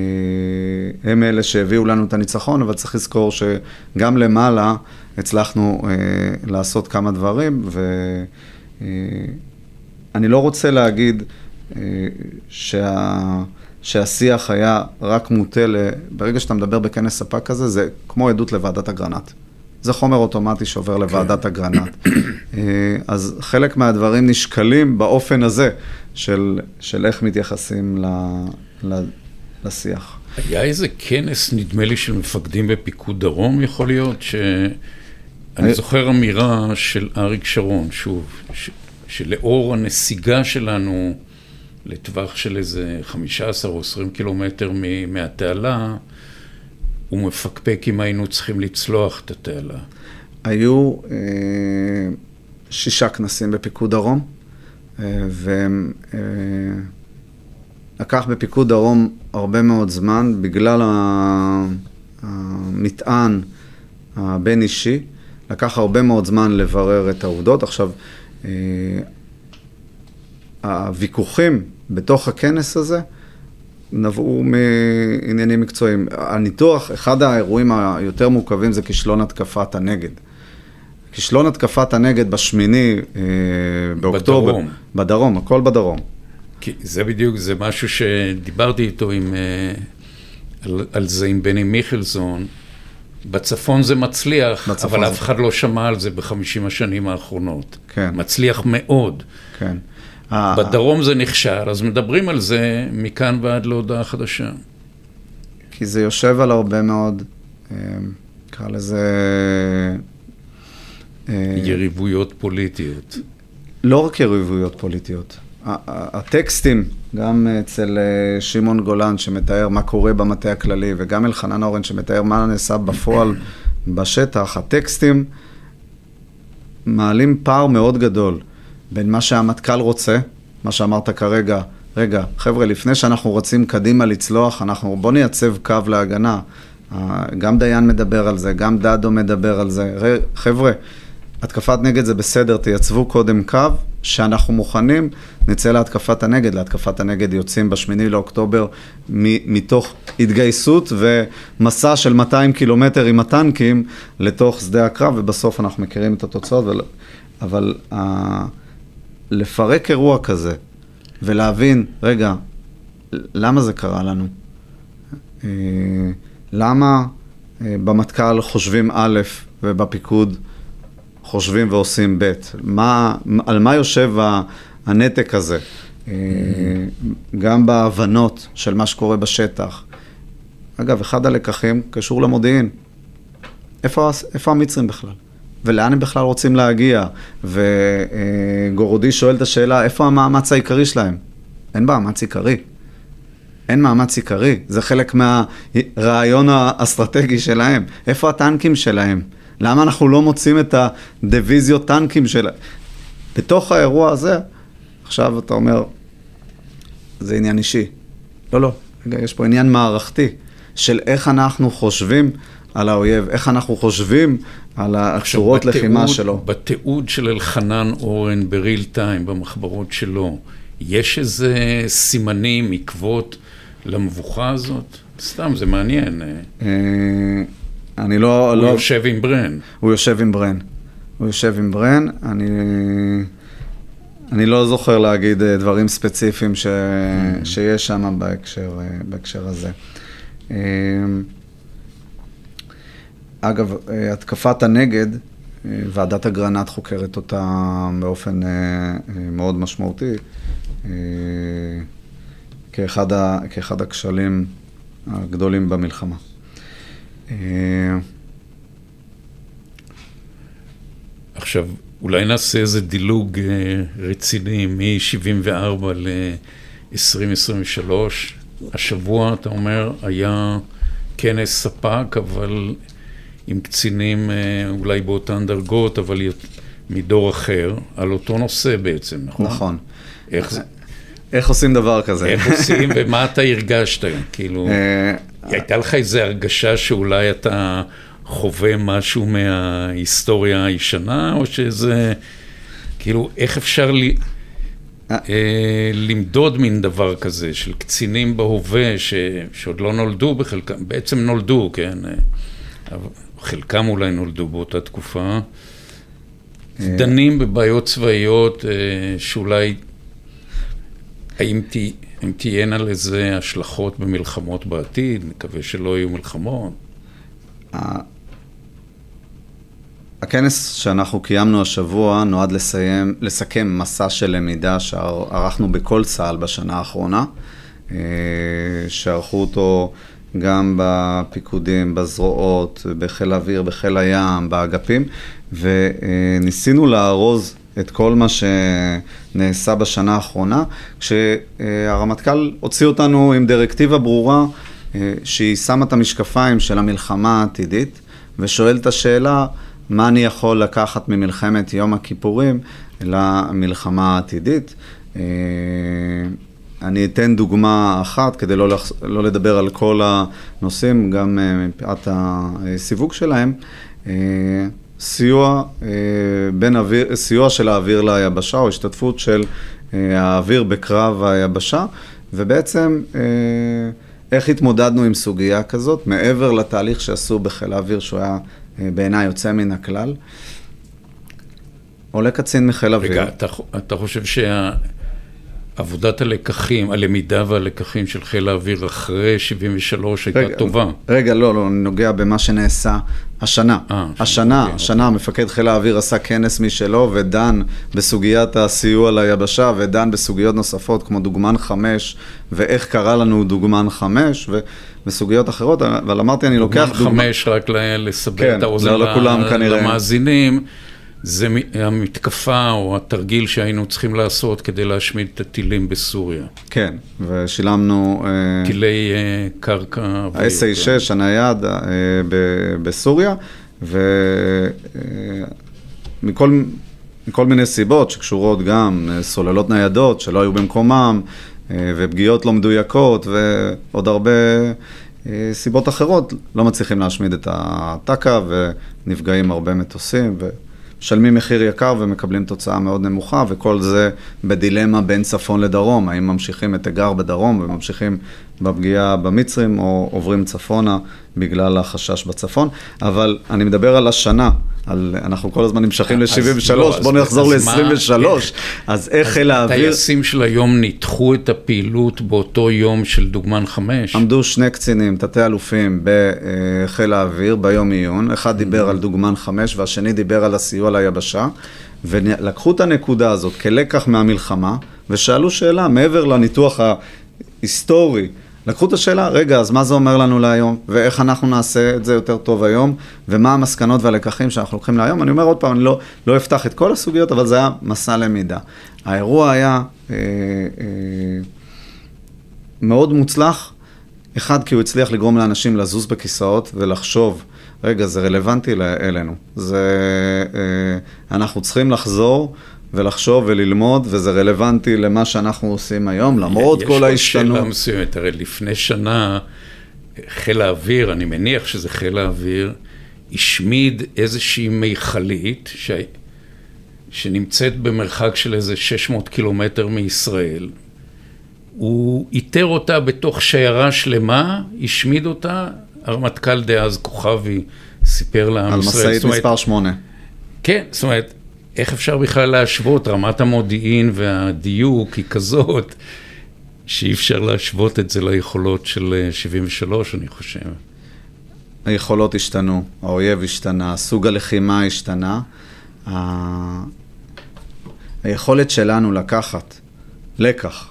הם אלה שהביאו לנו את הניצחון, אבל צריך לזכור שגם למעלה הצלחנו אה, לעשות כמה דברים, ואני לא רוצה להגיד אה, שה... שהשיח היה רק מוטה ל... ברגע שאתה מדבר בכנס ספק כזה, זה כמו עדות לוועדת אגרנט. זה חומר אוטומטי שעובר כן. לוועדת אגרנט. אז חלק מהדברים נשקלים באופן הזה של, של איך מתייחסים ל, לשיח. היה איזה כנס, נדמה לי, של מפקדים בפיקוד דרום, יכול להיות, ש... אני זוכר אמירה של אריק שרון, שוב, ש... שלאור הנסיגה שלנו לטווח של איזה 15 או 20 קילומטר מהתעלה, הוא מפקפק אם היינו צריכים לצלוח את התעלה. היו אה, שישה כנסים בפיקוד דרום, אה, והם... אה, לקח בפיקוד דרום הרבה מאוד זמן בגלל המטען הבין-אישי. לקח הרבה מאוד זמן לברר את העובדות. עכשיו, אה, הוויכוחים בתוך הכנס הזה נבעו מעניינים מקצועיים. הניתוח, אחד האירועים היותר מורכבים זה כישלון התקפת הנגד. כישלון התקפת הנגד בשמיני אה, באוקטובר. בדרום. בדרום, הכל בדרום. כי זה בדיוק, זה משהו שדיברתי איתו עם, אה, על, על זה עם בני מיכלזון, בצפון זה מצליח, בצפון אבל זה- אף אחד לא שמע על זה בחמישים השנים האחרונות. כן. מצליח מאוד. כן. ה- בדרום זה נכשל, אז מדברים על זה מכאן ועד להודעה חדשה. כי זה יושב על הרבה מאוד, אה, נקרא לזה... אה, יריבויות פוליטיות. לא רק יריבויות פוליטיות. הטקסטים, גם אצל אה, שמעון גולן שמתאר מה קורה במטה הכללי, וגם אלחנן אורן שמתאר מה נעשה בפועל בשטח, הטקסטים מעלים פער מאוד גדול בין מה שהמטכ"ל רוצה, מה שאמרת כרגע, רגע, חבר'ה, לפני שאנחנו רצים קדימה לצלוח, אנחנו, בוא נייצב קו להגנה. גם דיין מדבר על זה, גם דדו מדבר על זה. חבר'ה, התקפת נגד זה בסדר, תייצבו קודם קו, שאנחנו מוכנים, נצא להתקפת הנגד. להתקפת הנגד יוצאים בשמיני לאוקטובר מ- מתוך התגייסות ומסע של 200 קילומטר עם הטנקים לתוך שדה הקרב, ובסוף אנחנו מכירים את התוצאות, אבל, אבל לפרק אירוע כזה ולהבין, רגע, למה זה קרה לנו? אה, למה אה, במטכ"ל חושבים א' ובפיקוד חושבים ועושים ב'? מה, על מה יושב הנתק הזה? אה, גם בהבנות של מה שקורה בשטח. אגב, אחד הלקחים קשור למודיעין. איפה, איפה המצרים בכלל? ולאן הם בכלל רוצים להגיע? וגורודי שואל את השאלה, איפה המאמץ העיקרי שלהם? אין מאמץ עיקרי. אין מאמץ עיקרי, זה חלק מהרעיון האסטרטגי שלהם. איפה הטנקים שלהם? למה אנחנו לא מוצאים את הדיוויזיות טנקים שלהם? בתוך האירוע הזה, עכשיו אתה אומר, זה עניין אישי. לא, לא, רגע, יש פה עניין מערכתי של איך אנחנו חושבים על האויב, איך אנחנו חושבים על הצורות לחימה שלו. בתיעוד של אלחנן אורן בריל טיים, במחברות שלו, יש איזה סימנים, עקבות למבוכה הזאת? סתם, זה מעניין. אה, אה, אני לא... הוא לא... יושב עם ברן. הוא יושב עם ברן. הוא יושב עם ברן, אני, אני לא זוכר להגיד אה, דברים ספציפיים ש, שיש שם בהקשר, בהקשר הזה. אגב, אה, התקפת הנגד, אה, ועדת אגרנט חוקרת אותה באופן אה, מאוד משמעותי, כאחד, ה, כאחד הכשלים הגדולים במלחמה. עכשיו, אולי נעשה איזה דילוג רציני מ-74 ל-2023. השבוע, אתה אומר, היה כנס ספק, אבל עם קצינים אה, אולי באותן דרגות, אבל מדור אחר, על אותו נושא בעצם, נכון? נכון. איך, זה- איך עושים דבר כזה? איך עושים ומה [laughs] אתה הרגשת? כאילו, אה, הייתה לך איזו הרגשה שאולי אתה חווה משהו מההיסטוריה הישנה, או שזה, כאילו, איך אפשר ל... אה, למדוד מין דבר כזה של קצינים בהווה ש... שעוד לא נולדו בחלקם, בעצם נולדו, כן? אה, אבל חלקם אולי נולדו באותה תקופה. דנים בבעיות צבאיות אה, שאולי, האם תה- תהיינה לזה השלכות במלחמות בעתיד? מקווה שלא יהיו מלחמות. הכנס שאנחנו קיימנו השבוע נועד לסיים, לסכם מסע של למידה שערכנו בכל צה"ל בשנה האחרונה, אה, שערכו אותו גם בפיקודים, בזרועות, בחיל האוויר, בחיל הים, באגפים, וניסינו לארוז את כל מה שנעשה בשנה האחרונה, כשהרמטכ"ל הוציא אותנו עם דירקטיבה ברורה אה, שהיא שמה את המשקפיים של המלחמה העתידית, ושואל את השאלה, מה אני יכול לקחת ממלחמת יום הכיפורים למלחמה העתידית. אני אתן דוגמה אחת כדי לא, לח... לא לדבר על כל הנושאים, גם אה, מפאת הסיווג שלהם. אה, סיוע, אה, בין אוויר, סיוע של האוויר ליבשה, או השתתפות של האוויר בקרב היבשה, ובעצם איך התמודדנו עם סוגיה כזאת, מעבר לתהליך שעשו בחיל האוויר, שהוא היה בעיניי יוצא מן הכלל. עולה קצין מחיל האוויר. רגע, אתה, אתה חושב עבודת הלקחים, הלמידה והלקחים של חיל האוויר אחרי 73 הייתה רגע, טובה. רגע, לא, לא, אני נוגע במה שנעשה השנה. אה, השנה, אוקיי, השנה, מפקד חיל האוויר עשה כנס משלו ודן בסוגיית הסיוע ליבשה ודן בסוגיות נוספות כמו דוגמן חמש ואיך קרה לנו דוגמן חמש ו- וסוגיות אחרות, אבל אמרתי, אני לוקח דוגמן חמש, רק לסבר כן, את האוזן לא לכולם ל- כנראה. למאזינים, זה המתקפה או התרגיל שהיינו צריכים לעשות כדי להשמיד את הטילים בסוריה. כן, ושילמנו... אה, טילי אה, קרקע. ה-SA6 הנייד אה, ב- בסוריה, ומכל מכל מיני סיבות שקשורות גם סוללות ניידות שלא היו במקומם, אה, ופגיעות לא מדויקות, ועוד הרבה סיבות אחרות, לא מצליחים להשמיד את הטק"א, ונפגעים הרבה מטוסים, ומשלמים מחיר יקר ומקבלים תוצאה מאוד נמוכה, וכל זה בדילמה בין צפון לדרום, האם ממשיכים את תיגר בדרום וממשיכים בפגיעה במצרים, או עוברים צפונה בגלל החשש בצפון. אבל אני מדבר על השנה, על, אנחנו כל הזמן נמשכים אז ל-73, לא, אז- בואו נחזור אז מה- ל-23, אז איך חיל האוויר... הטייסים של היום ניתחו את הפעילות באותו יום של דוגמן חמש. עמדו שני קצינים, תתי-אלופים בחיל האוויר ביום עיון, אחד דיבר על דוגמן חמש והשני דיבר על הסיוע ליבשה, ולקחו את הנקודה הזאת כלקח מהמלחמה, ושאלו שאלה, מעבר לניתוח ההיסטורי, לקחו את השאלה, רגע, אז מה זה אומר לנו להיום, ואיך אנחנו נעשה את זה יותר טוב היום, ומה המסקנות והלקחים שאנחנו לוקחים להיום. אני אומר עוד פעם, אני לא, לא אפתח את כל הסוגיות, אבל זה היה מסע למידה. האירוע היה... אה, אה, מאוד מוצלח, אחד, כי הוא הצליח לגרום לאנשים לזוז בכיסאות ולחשוב, רגע, זה רלוונטי אלינו. זה, אה, אנחנו צריכים לחזור ולחשוב וללמוד, וזה רלוונטי למה שאנחנו עושים היום, למרות כל יש עוד ההשתנות. שאלה מסוימת, הרי לפני שנה חיל האוויר, אני מניח שזה חיל האוויר, השמיד איזושהי מיכלית ש... שנמצאת במרחק של איזה 600 קילומטר מישראל. הוא איתר אותה בתוך שיירה שלמה, השמיד אותה, הרמטכ"ל דאז כוכבי סיפר לעם על ישראל. משאית זאת אומרת, מספר 8. כן, זאת אומרת, איך אפשר בכלל להשוות? רמת המודיעין והדיוק היא כזאת, שאי אפשר להשוות את זה ליכולות של אה, 73, אני חושב. היכולות השתנו, האויב השתנה, סוג הלחימה השתנה. ה- היכולת שלנו לקחת לקח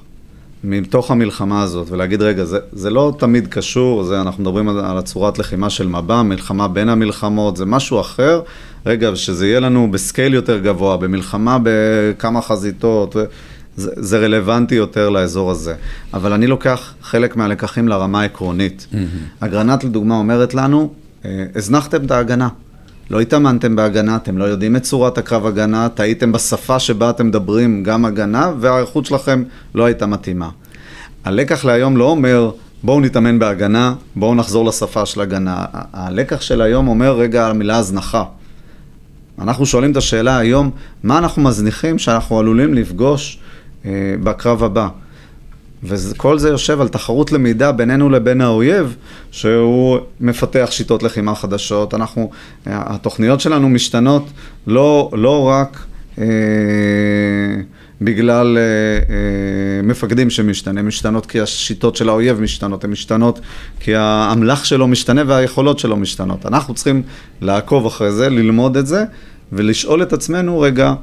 מתוך המלחמה הזאת ולהגיד, רגע, זה, זה לא תמיד קשור, זה, אנחנו מדברים על, על הצורת לחימה של מב"ם, מלחמה בין המלחמות, זה משהו אחר. רגע, שזה יהיה לנו בסקייל יותר גבוה, במלחמה בכמה חזיתות. זה, זה רלוונטי יותר לאזור הזה. אבל אני לוקח חלק מהלקחים לרמה העקרונית. Mm-hmm. אגרנט לדוגמה אומרת לנו, אה, הזנחתם את ההגנה. לא התאמנתם בהגנה, אתם לא יודעים את צורת הקרב הגנה, טעיתם בשפה שבה אתם מדברים גם הגנה, וההיערכות שלכם לא הייתה מתאימה. הלקח להיום לא אומר, בואו נתאמן בהגנה, בואו נחזור לשפה של הגנה. הלקח של היום אומר, רגע, המילה הזנחה. אנחנו שואלים את השאלה היום, מה אנחנו מזניחים שאנחנו עלולים לפגוש אה, בקרב הבא? וכל זה יושב על תחרות למידה בינינו לבין האויב, שהוא מפתח שיטות לחימה חדשות. אנחנו, התוכניות שלנו משתנות לא, לא רק אה, בגלל אה, אה, מפקדים שמשתנה, משתנות כי השיטות של האויב משתנות, הן משתנות כי האמל"ח שלו משתנה והיכולות שלו משתנות. אנחנו צריכים לעקוב אחרי זה, ללמוד את זה, ולשאול את עצמנו, רגע,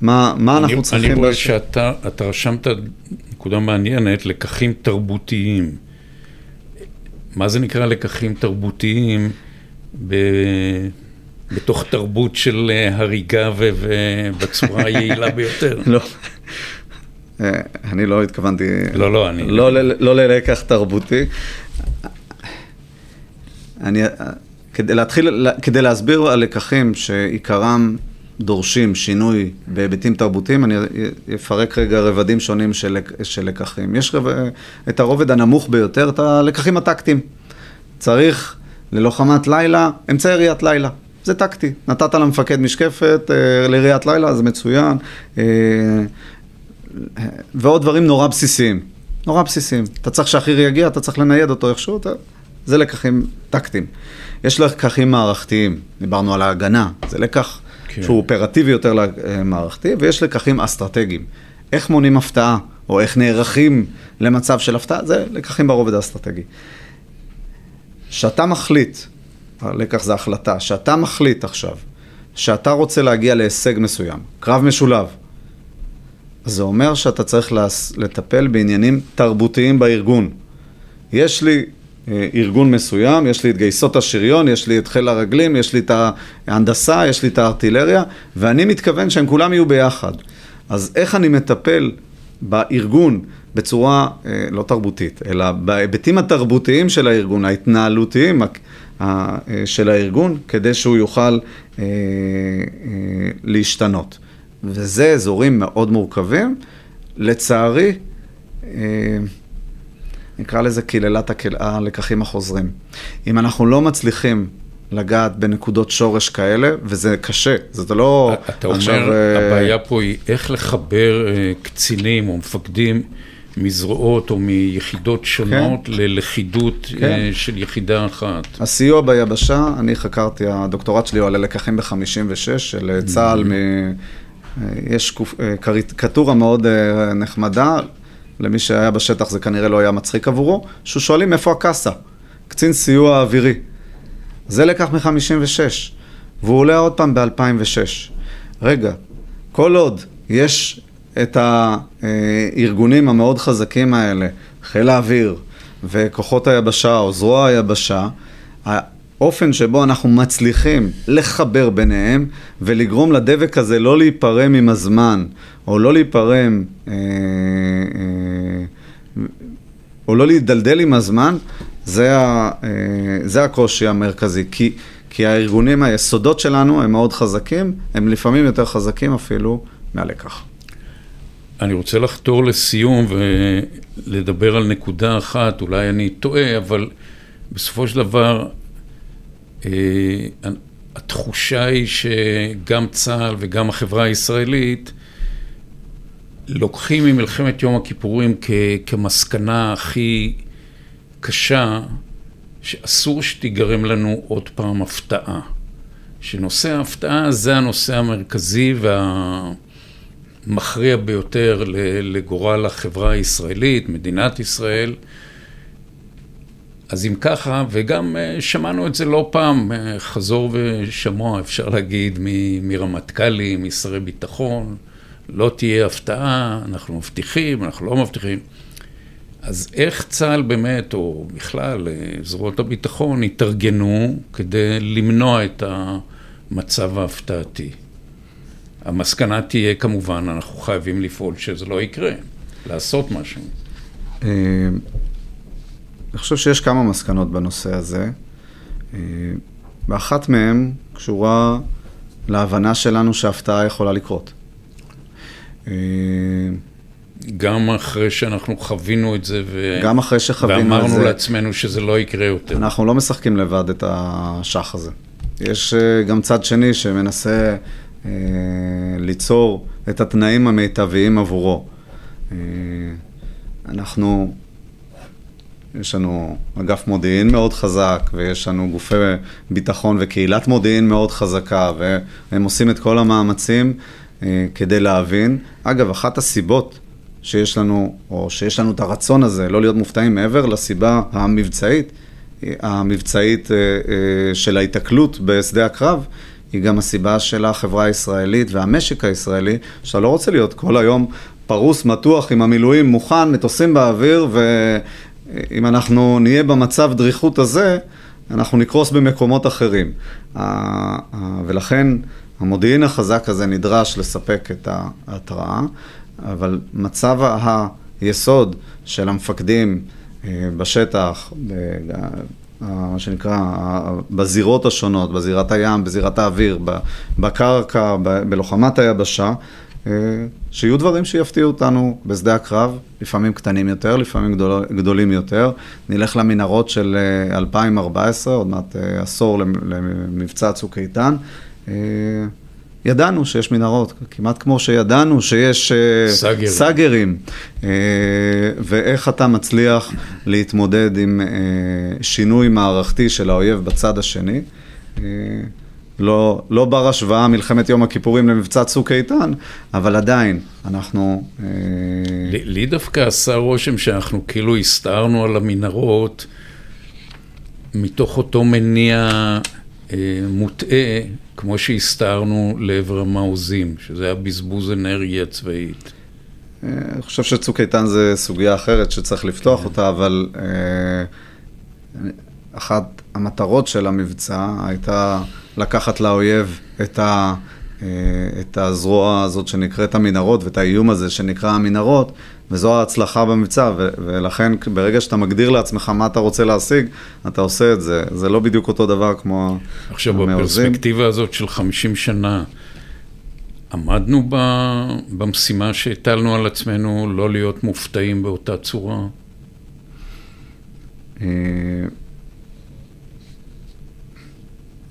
מה, מה אנחנו אני, צריכים... אני רואה לש- שאתה אתה רשמת נקודה מעניינת, לקחים תרבותיים. מה זה נקרא לקחים תרבותיים ב... בתוך תרבות של אה, הריגה. ובצורה [laughs] היעילה ביותר? לא. אה, אני לא התכוונתי... לא, לא, אני- לא, לא ללקח תרבותי. אני... כדי להתחיל, כדי להסביר על לקחים שעיקרם דורשים שינוי בהיבטים תרבותיים, אני אפרק רגע רבדים שונים של, של לקחים. יש רב... את הרובד הנמוך ביותר, את הלקחים הטקטיים. צריך ללוחמת לילה, אמצעי ראיית לילה. זה טקטי. נתת למפקד משקפת אה, לראיית לילה, זה מצוין. אה, ועוד דברים נורא בסיסיים. נורא בסיסיים. אתה צריך שהחי"ר יגיע, אתה צריך לנייד אותו איכשהו, אתה... זה לקחים טקטיים. יש לקחים מערכתיים, דיברנו על ההגנה, זה לקח כן. שהוא אופרטיבי יותר מערכתי, ויש לקחים אסטרטגיים. איך מונעים הפתעה או איך נערכים למצב של הפתעה, זה לקחים ברובד האסטרטגי. כשאתה מחליט, הלקח זה החלטה, שאתה מחליט עכשיו, שאתה רוצה להגיע להישג מסוים, קרב משולב, זה אומר שאתה צריך לטפל בעניינים תרבותיים בארגון. יש לי ארגון מסוים, יש לי את גייסות השריון, יש לי את חיל הרגלים, יש לי את ההנדסה, יש לי את הארטילריה, ואני מתכוון שהם כולם יהיו ביחד. אז איך אני מטפל בארגון בצורה אה, לא תרבותית, אלא בהיבטים התרבותיים של הארגון, ההתנהלותיים אה, של הארגון, כדי שהוא יוכל להשתנות. וזה אזורים מאוד מורכבים. לצערי, נקרא לזה קללת הלקחים החוזרים. אם אנחנו לא מצליחים לגעת בנקודות שורש כאלה, וזה קשה, זה לא... אתה עכשיו, אומר, uh... הבעיה פה היא איך לחבר uh, קצינים או מפקדים מזרועות או מיחידות שונות כן. ללכידות אה, כן. של יחידה אחת. הסיוע ביבשה, אני חקרתי, הדוקטורט שלי הוא על הלקחים ב-56 של צה"ל. מ... יש קריקטורה מאוד נחמדה, למי שהיה בשטח זה כנראה לא היה מצחיק עבורו, שהוא שואלים איפה הקאסה, קצין סיוע אווירי. זה לקח מ-56, והוא עולה עוד פעם ב-2006. רגע, כל עוד יש את הארגונים המאוד חזקים האלה, חיל האוויר וכוחות היבשה או זרוע היבשה, האופן שבו אנחנו מצליחים לחבר ביניהם ולגרום לדבק הזה לא להיפרם עם הזמן, או לא להיפרם, אה, אה, או לא להידלדל עם הזמן, זה, ה, אה, זה הקושי המרכזי. כי, כי הארגונים, היסודות שלנו הם מאוד חזקים, הם לפעמים יותר חזקים אפילו מהלקח. אני רוצה לחתור לסיום ולדבר על נקודה אחת, אולי אני טועה, אבל בסופו של דבר התחושה היא שגם צה"ל וגם החברה הישראלית לוקחים ממלחמת יום הכיפורים כ- כמסקנה הכי קשה, שאסור שתיגרם לנו עוד פעם הפתעה. שנושא ההפתעה זה הנושא המרכזי והמכריע ביותר לגורל החברה הישראלית, מדינת ישראל. אז אם ככה, וגם אה, שמענו את זה לא פעם, אה, חזור ושמוע, אפשר להגיד, מרמטכ"לים, משרי ביטחון, לא תהיה הפתעה, אנחנו מבטיחים, אנחנו לא מבטיחים. אז איך צה"ל באמת, או בכלל אה, זרועות הביטחון, התארגנו כדי למנוע את המצב ההפתעתי? המסקנה תהיה כמובן, אנחנו חייבים לפעול שזה לא יקרה, לעשות משהו. אני חושב שיש כמה מסקנות בנושא הזה, אה, ואחת מהן קשורה להבנה שלנו שהפתעה יכולה לקרות. אה, גם אחרי שאנחנו חווינו את זה, ו... גם אחרי שחווינו את זה, ואמרנו לעצמנו שזה לא יקרה יותר. אנחנו לא משחקים לבד את השח הזה. יש אה, גם צד שני שמנסה אה, ליצור את התנאים המיטביים עבורו. אה, אנחנו יש לנו אגף מודיעין מאוד חזק, ויש לנו גופי ביטחון וקהילת מודיעין מאוד חזקה, והם עושים את כל המאמצים אה, כדי להבין. אגב, אחת הסיבות שיש לנו, או שיש לנו את הרצון הזה לא להיות מופתעים מעבר לסיבה המבצעית, המבצעית אה, אה, של ההיתקלות בשדה הקרב, היא גם הסיבה של החברה הישראלית והמשק הישראלי, שאתה לא רוצה להיות כל היום פרוס, מתוח, עם המילואים מוכן, מטוסים באוויר ו... אם אנחנו נהיה במצב דריכות הזה, אנחנו נקרוס במקומות אחרים. ולכן המודיעין החזק הזה נדרש לספק את ההתראה, אבל מצב היסוד של המפקדים אה, בשטח, מה שנקרא, בזירות השונות, בזירת הים, בזירת האוויר, בקרקע, בלוחמת היבשה, שיהיו דברים שיפתיעו אותנו בשדה הקרב, לפעמים קטנים יותר, לפעמים גדול, גדולים יותר. נלך למנהרות של 2014, אה, עוד מעט אה, עשור למבצע צוק איתן. ידענו שיש מנהרות, כמעט כמו שידענו שיש סגרים, סגרים. ואיך אתה מצליח להתמודד עם שינוי מערכתי של האויב בצד השני. לא, לא בר השוואה מלחמת יום הכיפורים למבצע צוק איתן, אבל עדיין, אנחנו... אה... לי, לי דווקא עשה רושם שאנחנו כאילו הסתערנו על המנהרות מתוך אותו מניע אה, מוטעה, כמו שהסתערנו לעבר המעוזים, שזה היה בזבוז אנרגיה צבאית. אה, אני חושב שצוק איתן זה סוגיה אחרת שצריך לפתוח כן. אותה, אבל אה, אחת המטרות של המבצע הייתה לקחת לאויב את, ה, אה, את הזרוע הזאת שנקראת המנהרות ואת האיום הזה שנקרא המנהרות, וזו ההצלחה במבצע, ו, ולכן ברגע שאתה מגדיר לעצמך מה אתה רוצה להשיג, אתה עושה את זה. זה לא בדיוק אותו דבר כמו עכשיו, המעוזים. בפרספקטיבה הזאת של 50 שנה, עמדנו במשימה שהטלנו על עצמנו לא להיות מופתעים באותה צורה?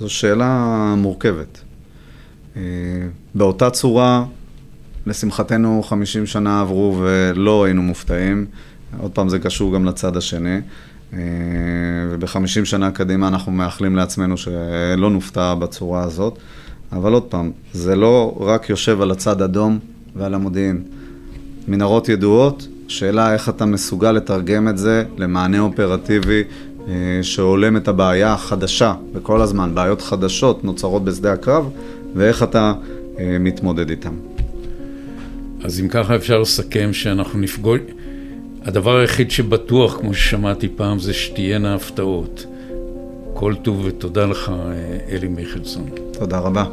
זו שאלה מורכבת. אה, באותה צורה, לשמחתנו 50 שנה עברו ולא היינו מופתעים. עוד פעם, זה קשור גם לצד השני. אה, ובחמישים שנה קדימה אנחנו מאחלים לעצמנו שלא נופתע בצורה הזאת. אבל עוד פעם, זה לא רק יושב על הצד אדום ועל המודיעין. מנהרות ידועות, שאלה איך אתה מסוגל לתרגם את זה למענה אופרטיבי שהולם את הבעיה החדשה, וכל הזמן בעיות חדשות נוצרות בשדה הקרב, ואיך אתה אה, מתמודד איתן. אז אם ככה אפשר לסכם שאנחנו נפגוש... הדבר היחיד שבטוח, כמו ששמעתי פעם, זה שתהיינה הפתעות. כל טוב ותודה לך, אה, אלי מיכלסון. תודה רבה.